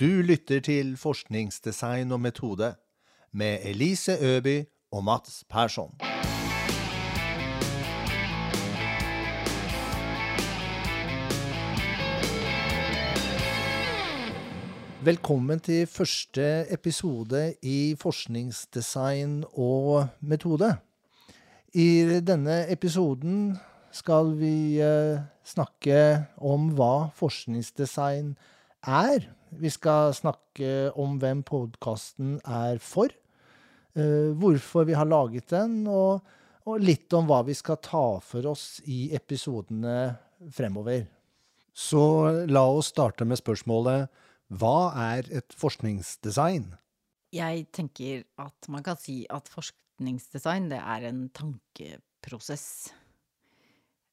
Du lytter til Forskningsdesign og metode med Elise Øby og Mats Persson. Velkommen til første episode i Forskningsdesign og metode. I denne episoden skal vi eh, snakke om hva forskningsdesign er. Vi skal snakke om hvem podkasten er for, eh, hvorfor vi har laget den, og, og litt om hva vi skal ta for oss i episodene fremover. Så la oss starte med spørsmålet hva er et forskningsdesign? Jeg tenker at man kan si at forskningsdesign, det er en tankeprosess.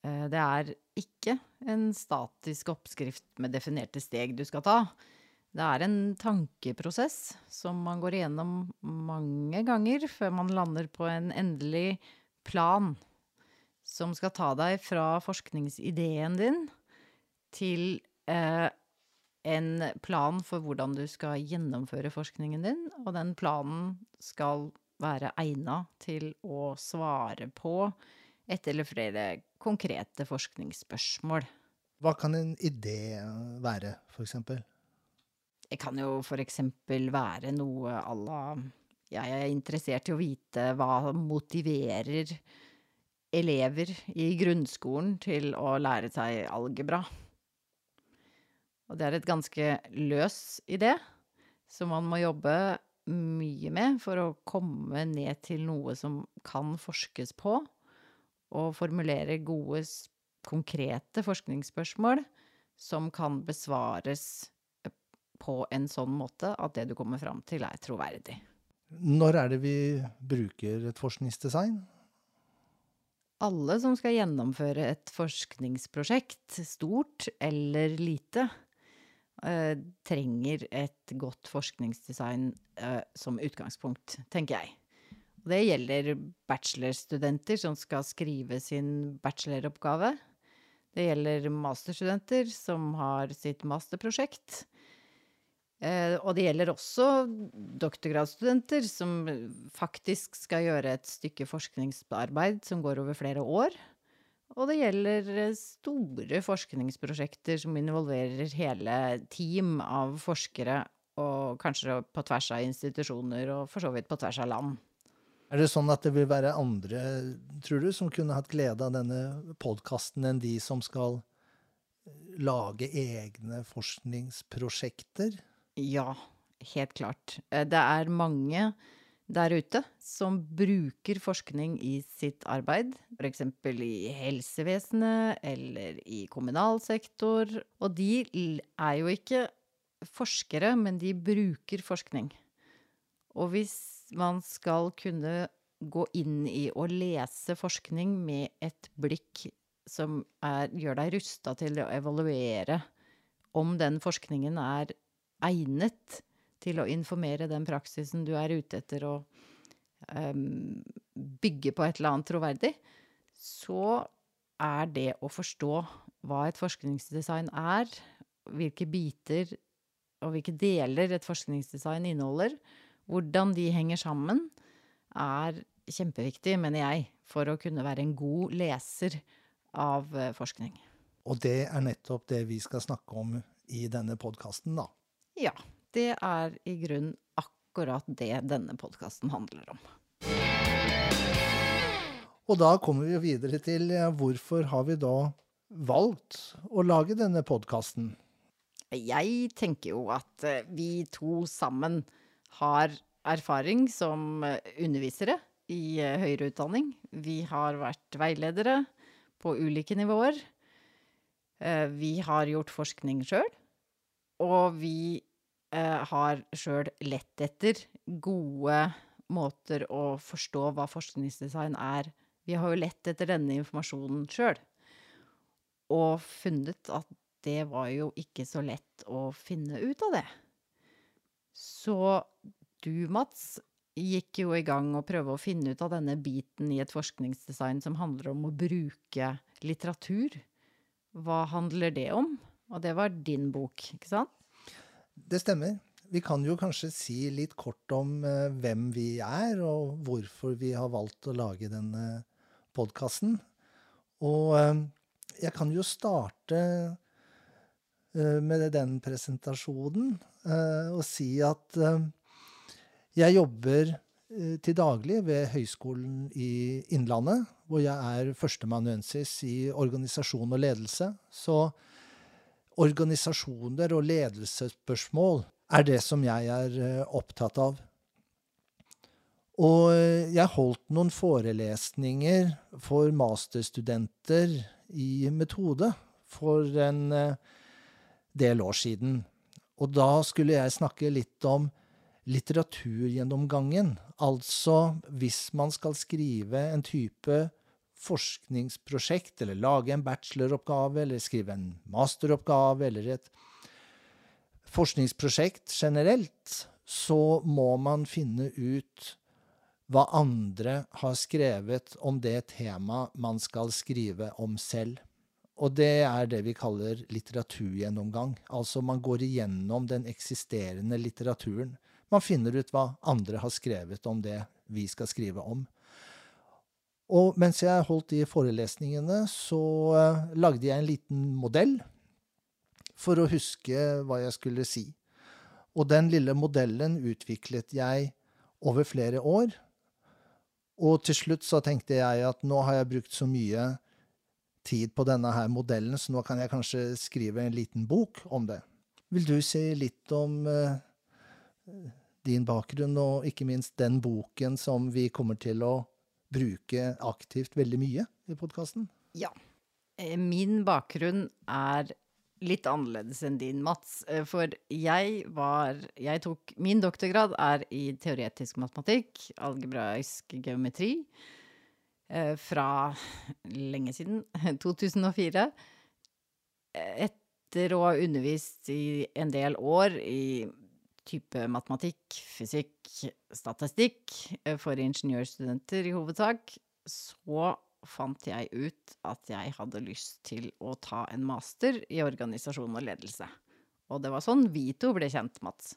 Eh, Det er ikke en statisk oppskrift med definerte steg du skal ta. Det er en tankeprosess som man går igjennom mange ganger før man lander på en endelig plan som skal ta deg fra forskningsideen din til eh, en plan for hvordan du skal gjennomføre forskningen din, og den planen skal være egna til å svare på ett eller flere konkrete forskningsspørsmål. Hva kan en idé være, for eksempel? Det kan jo for eksempel være noe à la Jeg er interessert i å vite hva motiverer elever i grunnskolen til å lære seg algebra. Og det er et ganske løs idé, som man må jobbe mye med for å komme ned til noe som kan forskes på, og formulere gode, konkrete forskningsspørsmål som kan besvares på en sånn måte at det du kommer fram til, er troverdig. Når er det vi bruker et forskningsdesign? Alle som skal gjennomføre et forskningsprosjekt, stort eller lite, eh, trenger et godt forskningsdesign eh, som utgangspunkt, tenker jeg. Det gjelder bachelorstudenter som skal skrive sin bacheloroppgave. Det gjelder masterstudenter som har sitt masterprosjekt. Eh, og det gjelder også doktorgradsstudenter som faktisk skal gjøre et stykke forskningsarbeid som går over flere år. Og det gjelder eh, store forskningsprosjekter som involverer hele team av forskere, og kanskje på tvers av institusjoner, og for så vidt på tvers av land. Er det sånn at det vil være andre, tror du, som kunne hatt glede av denne podkasten enn de som skal lage egne forskningsprosjekter? Ja, helt klart. Eh, Det er mange der ute som bruker forskning i sitt arbeid, f.eks. i helsevesenet eller i kommunal sektor. Og de er jo ikke forskere, men de bruker forskning. Og hvis man skal kunne gå inn i å lese forskning med et blikk som er, gjør deg rusta til å evaluere om den forskningen er egnet til å informere den praksisen du er ute etter å um, bygge på et eller annet troverdig, så er det å forstå hva et forskningsdesign er, hvilke biter og hvilke deler et forskningsdesign inneholder, hvordan de henger sammen, er kjempeviktig, mener jeg, for å kunne være en god leser av eh, forskning. Og det er nettopp det vi skal snakke om i denne podkasten, da. Ja, det er i grunn akkurat det denne podkasten handler om. Og da kommer vi videre til hvorfor har vi da valgt å lage denne podkasten? Jeg tenker jo at eh, vi to sammen har erfaring som eh, undervisere i eh, høyere utdanning. Vi har vært veiledere på ulike nivåer. Eh, Vi har gjort forskning sjøl. Og vi eh, har sjøl lett etter gode måter å forstå hva forskningsdesign er. Vi har jo lett etter denne informasjonen sjøl. Og funnet at det var jo ikke så lett å finne ut av det. Så du, Mats, gikk jo i gang å prøve å finne ut av denne biten i et forskningsdesign som handler om å bruke litteratur. Hva handler det om? Og det var din bok, ikke sant? Det stemmer. Vi kan jo kanskje si litt kort om eh, hvem vi er, og hvorfor vi har valgt å lage denne podkasten. Og eh, jeg kan jo starte eh, med den presentasjonen og si at jeg jobber til daglig ved Høgskolen i Innlandet, hvor jeg er førsteamanuensis i organisasjon og ledelse. Så organisasjoner og ledelsesspørsmål er det som jeg er eh, opptatt av. Og eh, jeg holdt noen forelesninger for masterstudenter i metode for en eh, del år siden. Og da skulle jeg snakke litt om litteraturgjennomgangen. Altså hvis man skal skrive en type forskningsprosjekt, eller lage en bacheloroppgave, eller skrive en masteroppgave, eller et forskningsprosjekt generelt, så må man finne ut hva andre har skrevet om det temaet man skal skrive om selv. Og det er det vi kaller litteraturgjennomgang. Altså man går igjennom den eksisterende litteraturen. Man finner ut hva andre har skrevet om det vi skal skrive om. Og mens jeg holdt de forelesningene, så uh, lagde jeg en liten modell for å huske hva jeg skulle si. Og den lille modellen utviklet jeg over flere år. Og til slutt så tenkte jeg at nå har jeg brukt så mye tid på denne her modellen, så nå kan jeg kanskje skrive en liten bok om det. Vil du si litt om uh, din bakgrunn, og ikke minst den boken som vi kommer til å bruke aktivt veldig mye i podkasten? Ja. Min bakgrunn er litt annerledes enn din, Mats. For jeg var Jeg tok Min doktorgrad er i teoretisk matematikk, algebraisk geometri, fra lenge siden, 2004. Etter å ha undervist i en del år i type matematikk, fysikk, statistikk for ingeniørstudenter i hovedsak, så fant jeg ut at jeg hadde lyst til å ta en master i organisasjon og ledelse. Og det var sånn vi to ble kjent, Mats.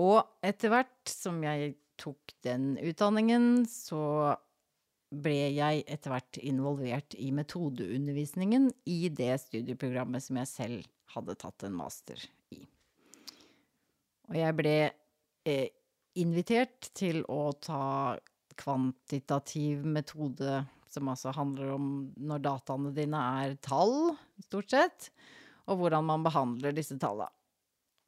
Og etter hvert som jeg tok den utdanningen, så ble jeg etter hvert involvert i metodeundervisningen i det studieprogrammet som jeg selv hadde tatt en master i. Og jeg ble eh, invitert til å ta kvantitativ metode, som altså handler om når dataene dine er tall, stort sett, og hvordan man behandler disse tallene.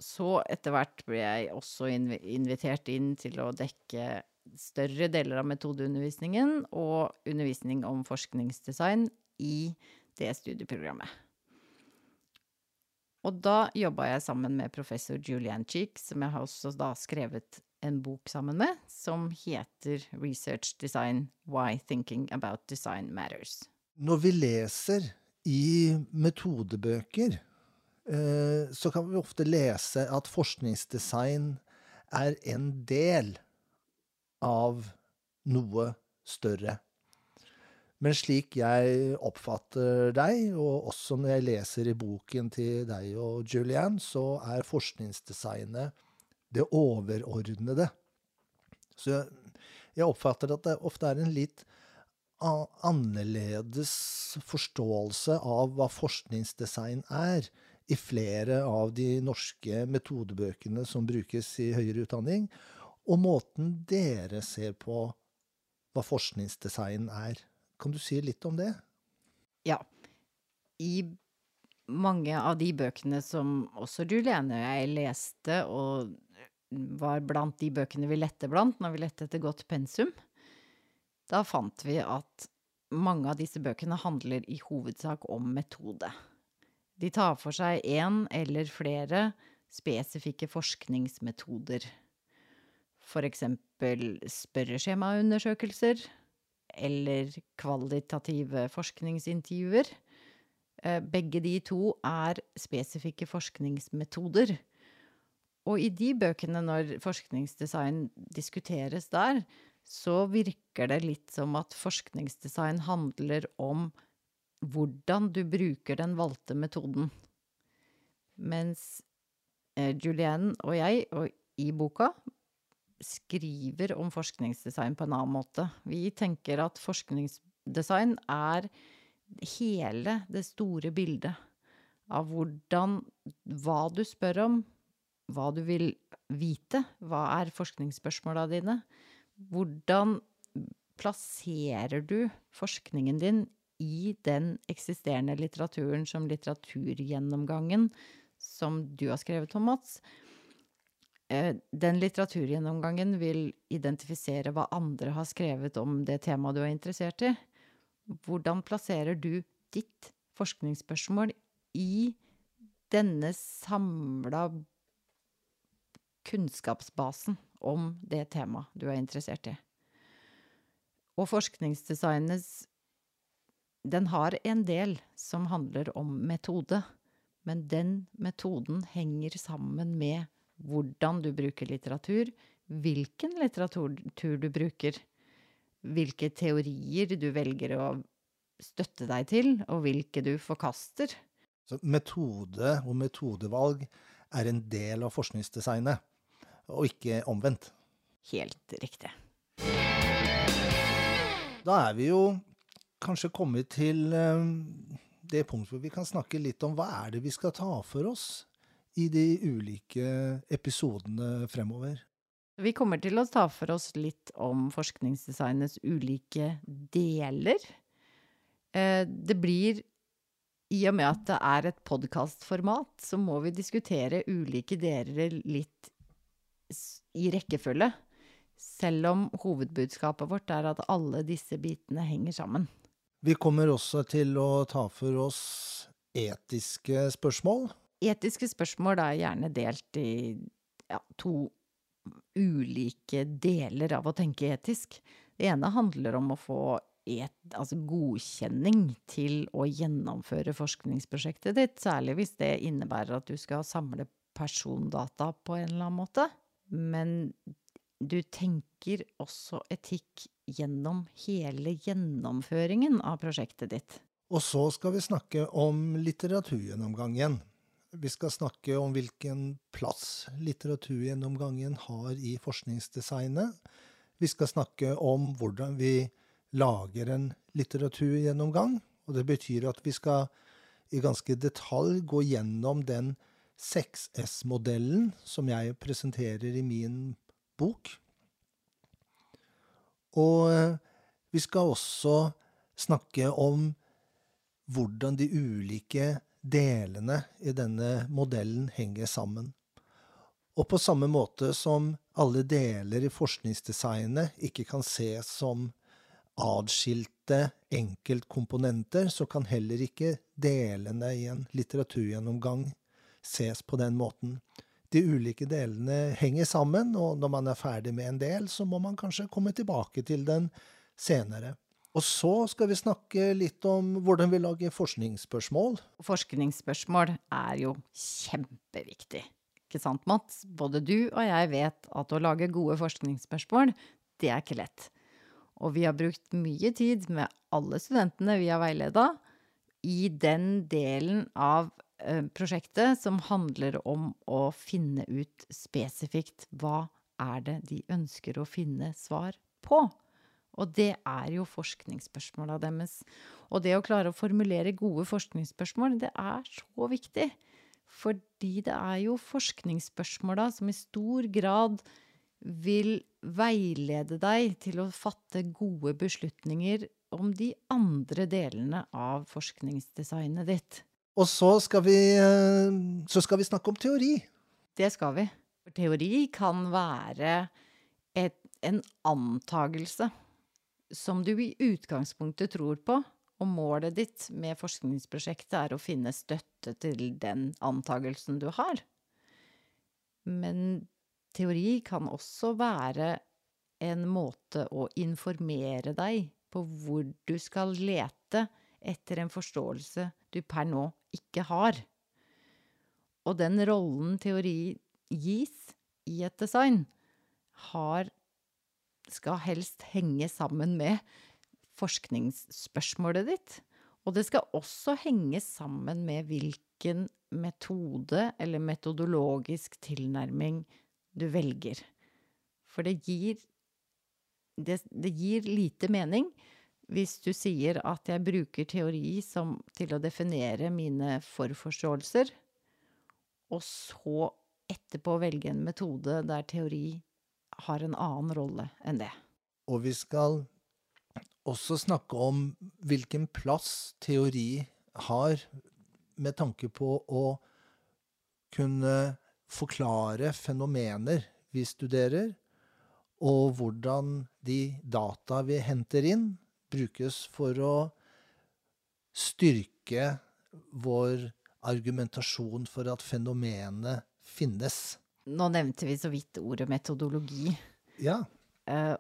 Så etter hvert ble jeg også invitert inn til å dekke større deler av metodeundervisningen og undervisning om forskningsdesign i det studieprogrammet. Og da jobba jeg sammen med professor Julian Cheek, som jeg har også da skrevet en bok sammen med, som heter Research Design Why Thinking About Design Matters. Når vi leser i metodebøker, eh, så kan vi ofte lese at forskningsdesign er en del av noe større. Men slik jeg oppfatter deg, og også når jeg leser i boken til deg og Julianne, så er forskningsdesignet det overordnede. Så jeg oppfatter at det ofte er en litt annerledes forståelse av hva forskningsdesign er, i flere av de norske metodebøkene som brukes i høyere utdanning, og måten dere ser på hva forskningsdesign er. Kan du si litt om det? Ja. I mange av de bøkene som også Juliane og jeg leste, og var blant de bøkene vi lette blant når vi lette etter godt pensum, da fant vi at mange av disse bøkene handler i hovedsak om metode. De tar for seg én eller flere spesifikke forskningsmetoder. For eksempel spørreskjemaundersøkelser, eller kvalitative forskningsintervjuer. Eh, begge de to er spesifikke forskningsmetoder. Og i de bøkene, når forskningsdesign diskuteres der, så virker det litt som at forskningsdesign handler om hvordan du bruker den valgte metoden. Mens eh, Julianne og jeg, og i boka, skriver om forskningsdesign på en annen måte. Vi tenker at forskningsdesign er hele det store bildet av hvordan Hva du spør om, hva du vil vite, hva er forskningsspørsmåla dine? Hvordan plasserer du forskningen din i den eksisterende litteraturen som litteraturgjennomgangen som du har skrevet om, Mats? Eh, den litteraturgjennomgangen vil identifisere hva andre har skrevet om det temaet du er interessert i. Hvordan plasserer du ditt forskningsspørsmål i denne samla kunnskapsbasen om det temaet du er interessert i? Og forskningsdesignets Den har en del som handler om metode, men den metoden henger sammen med hvordan du bruker litteratur, hvilken litteratur du bruker, hvilke teorier du velger å støtte deg til, og hvilke du forkaster. Så metode og metodevalg er en del av forskningsdesignet, og ikke omvendt. Helt riktig. Da er vi jo kanskje kommet til eh, det punktet hvor vi kan snakke litt om hva er det vi skal ta for oss i de ulike episodene fremover. Vi kommer til å ta for oss litt om forskningsdesignets ulike deler. Eh, det blir i og med at det er et podkastformat, så må vi diskutere ulike deler litt i rekkefølge. Selv om hovedbudskapet vårt er at alle disse bitene henger sammen. Vi kommer også til å ta for oss etiske spørsmål. Etiske spørsmål er gjerne delt i ja, to ulike deler av å tenke etisk. Det ene handler om å få et, altså godkjenning til å gjennomføre forskningsprosjektet ditt, særlig hvis det innebærer at du skal samle persondata på en eller annen måte. Men du tenker også etikk gjennom hele gjennomføringen av prosjektet ditt. Og så skal vi snakke om litteraturgjennomgangen. Vi skal snakke om hvilken plass litteraturgjennomgangen har i forskningsdesignet. Vi skal snakke om hvordan vi lager en litteraturgjennomgang. Og det betyr at vi skal i ganske detalj gå gjennom den 6S-modellen som jeg presenterer i min bok. Og eh, vi skal også snakke om hvordan de ulike delene i denne modellen henger sammen. Og på samme måte som alle deler i forskningsdesignet ikke kan ses som adskilte enkeltkomponenter, så kan heller ikke delene i en litteraturgjennomgang ses på den måten. De ulike delene henger sammen, og når man er ferdig med en del, så må man kanskje komme tilbake til den senere. Og så skal vi snakke litt om hvordan vi lager forskningsspørsmål. Forskningsspørsmål er jo kjempeviktig. Ikke sant, Mats? Både du og jeg vet at å lage gode forskningsspørsmål, det er ikke lett. Og vi har brukt mye tid med alle studentene vi har veileda, i den delen av eh, prosjektet som handler om å finne ut spesifikt hva er det de ønsker å finne svar på. Og det er jo forskningsspørsmåla deres. Og det å klare å formulere gode forskningsspørsmål, det er så viktig. Fordi det er jo forskningsspørsmåla som i stor grad vil veilede deg til å fatte gode beslutninger om de andre delene av forskningsdesignet ditt. Og så skal vi, eh, så skal vi snakke om teori. Det skal vi. For teori kan være et, en antagelse som du i utgangspunktet tror på, og målet ditt med forskningsprosjektet er å finne støtte til den antagelsen du har. Men teori kan også være en måte å informere deg på hvor du skal lete etter en forståelse du per nå ikke har. Og den rollen teori gis i et design, har skal helst henge sammen med forskningsspørsmålet ditt. Og det skal også henge sammen med hvilken metode eller metodologisk tilnærming du velger. For det gir, det, det gir lite mening hvis du sier at jeg bruker teori som, til å definere mine forforståelser, og så etterpå velge en metode der teori har en annen rolle enn det. Og vi skal også snakke om hvilken plass teori har med tanke på å kunne forklare fenomener vi studerer, og hvordan de data vi henter inn, brukes for å styrke vår argumentasjon for at fenomenet finnes. Nå nevnte vi så vidt ordet metodologi. Ja. Uh,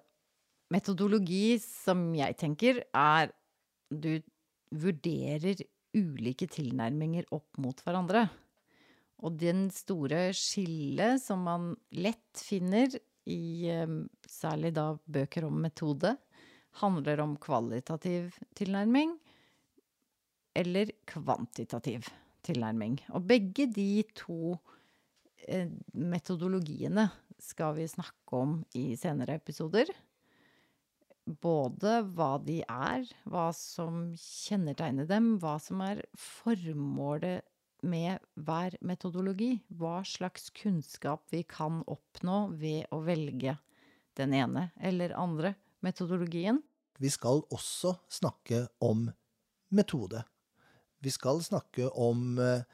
metodologi, som jeg tenker, er du vurderer ulike tilnærminger opp mot hverandre. Og den store skillet som man lett finner i eh, særlig da bøker om metode, handler om kvalitativ tilnærming eller kvantitativ tilnærming. Og begge de to eh, metodologiene skal vi snakke om i senere episoder. Både hva de er, hva som kjennetegner dem, hva som er formålet med hver metodologi. Hva slags kunnskap vi kan oppnå ved å velge den ene eller andre metodologien. Vi skal også snakke om metode. Vi skal snakke om eh,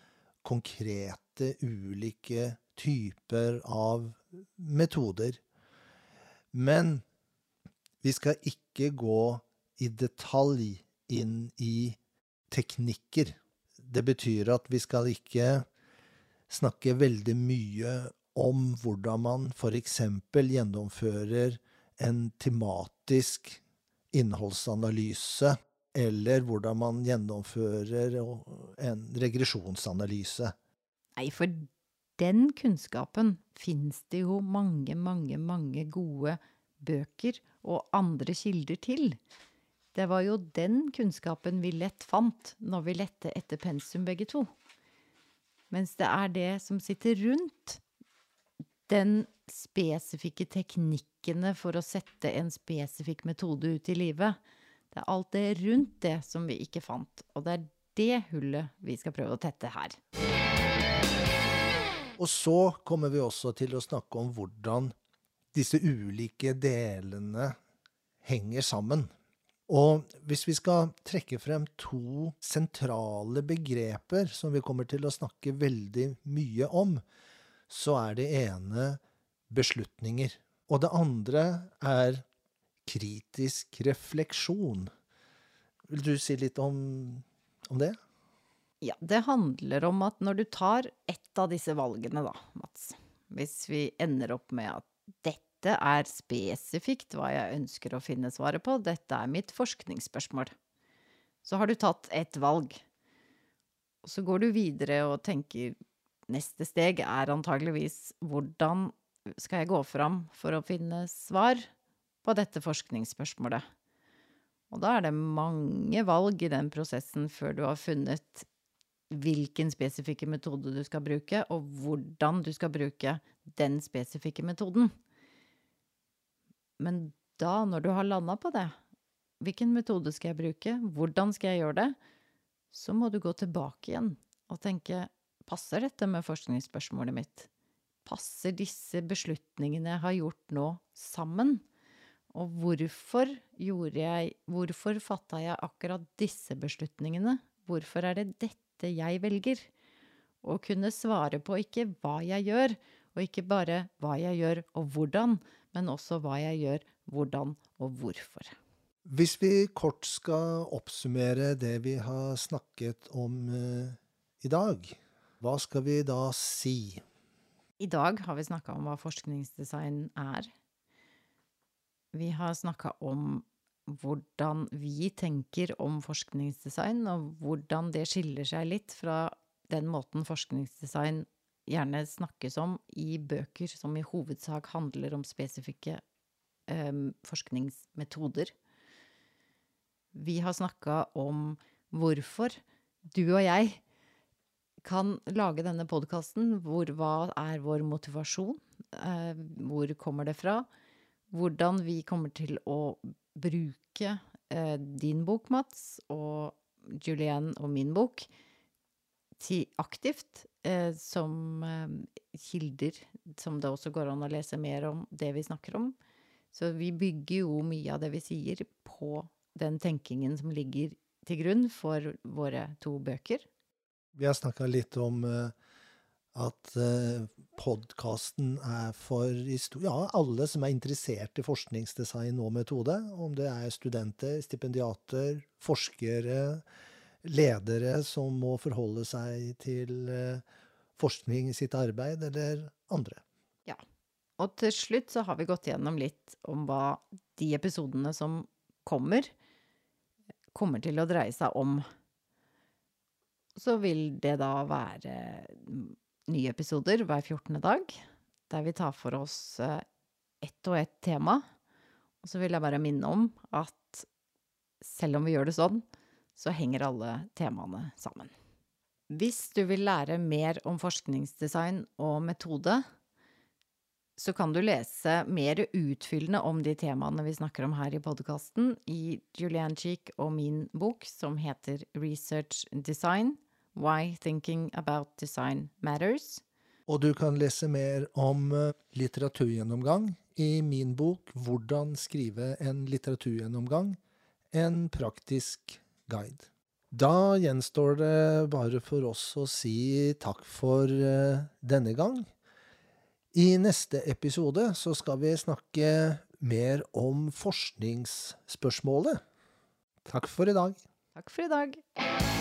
konkrete, ulike typer av metoder. Men vi skal ikke gå i detalj inn i teknikker. Det betyr at vi skal ikke snakke veldig mye om hvordan man f.eks. gjennomfører en tematisk innholdsanalyse, eller hvordan man gjennomfører en regresjonsanalyse. Nei, for den kunnskapen fins det jo mange, mange, mange gode bøker og andre kilder til. Det var jo den kunnskapen vi lett fant når vi lette etter pensum begge to. Mens det er det som sitter rundt den spesifikke teknikkene for å sette en spesifikk metode ut i livet. Det er alt det rundt det som vi ikke fant, og det er det hullet vi skal prøve å tette her. Og så kommer vi også til å snakke om hvordan disse ulike delene henger sammen. Og hvis vi skal trekke frem to sentrale begreper som vi kommer til å snakke veldig mye om, så er det ene beslutninger. Og det andre er kritisk refleksjon. Vil du si litt om, om det? Ja, det handler om at når du tar ett av disse valgene, da, Mats Hvis vi ender opp med at dette er spesifikt hva jeg ønsker å finne svaret på, dette er mitt forskningsspørsmål, så har du tatt ett valg. Så går du videre og tenker neste steg er antageligvis hvordan skal jeg gå fram for å finne svar på dette forskningsspørsmålet? Og da er det mange valg i den prosessen før du har funnet hvilken spesifikke metode du skal bruke, og hvordan du skal bruke den spesifikke metoden. Men da, når du har landa på det, hvilken metode skal jeg bruke, hvordan skal jeg gjøre det, så må du gå tilbake igjen og tenke passer dette med forskningsspørsmålet mitt? Passer disse beslutningene jeg har gjort nå, sammen? Og hvorfor gjorde jeg Hvorfor fatta jeg akkurat disse beslutningene? Hvorfor er det dette jeg velger? Å kunne svare på ikke hva jeg gjør, og ikke bare hva jeg gjør og hvordan, men også hva jeg gjør, hvordan og hvorfor. Hvis vi kort skal oppsummere det vi har snakket om uh, i dag, hva skal vi da si? I dag har vi snakka om hva forskningsdesign er. Vi har snakka om hvordan vi tenker om forskningsdesign, og hvordan det skiller seg litt fra den måten forskningsdesign gjerne snakkes om i bøker som i hovedsak handler om spesifikke um, forskningsmetoder. Vi har snakka om hvorfor du og jeg kan lage denne podkasten. Hvor hva er vår motivasjon? Uh, hvor kommer det fra? Hvordan vi kommer til å bruke eh, din bok, Mats, og Julianne og min bok til aktivt eh, som eh, kilder, som det også går an å lese mer om det vi snakker om. Så vi bygger jo mye av det vi sier, på den tenkingen som ligger til grunn for våre to bøker. Vi har snakka litt om eh, at uh, podkasten er for ja, alle som er interessert i forskningsdesign og metode. Om det er studenter, stipendiater, forskere, ledere som må forholde seg til uh, forskning i sitt arbeid, eller andre. Ja. Og til slutt så har vi gått gjennom litt om hva de episodene som kommer, kommer til å dreie seg om. Så vil det da være nye episoder hver 14. dag, der vi tar for oss eh, ett og ett tema. Og så vil jeg bare minne om at selv om vi gjør det sånn, så henger alle temaene sammen. Hvis du vil lære mer om forskningsdesign og metode, så kan du lese mer utfyllende om de temaene vi snakker om her i podkasten, i Julianne Cheek og min bok som heter Research Design – Why Thinking About Design Matters. Og du kan lese mer om eh, litteraturgjennomgang i min bok Hvordan skrive en litteraturgjennomgang en praktisk guide. Da gjenstår det bare for oss å si takk for eh, denne gang. I neste episode så skal vi snakke mer om forskningsspørsmålet. Takk for i dag. Takk for i dag.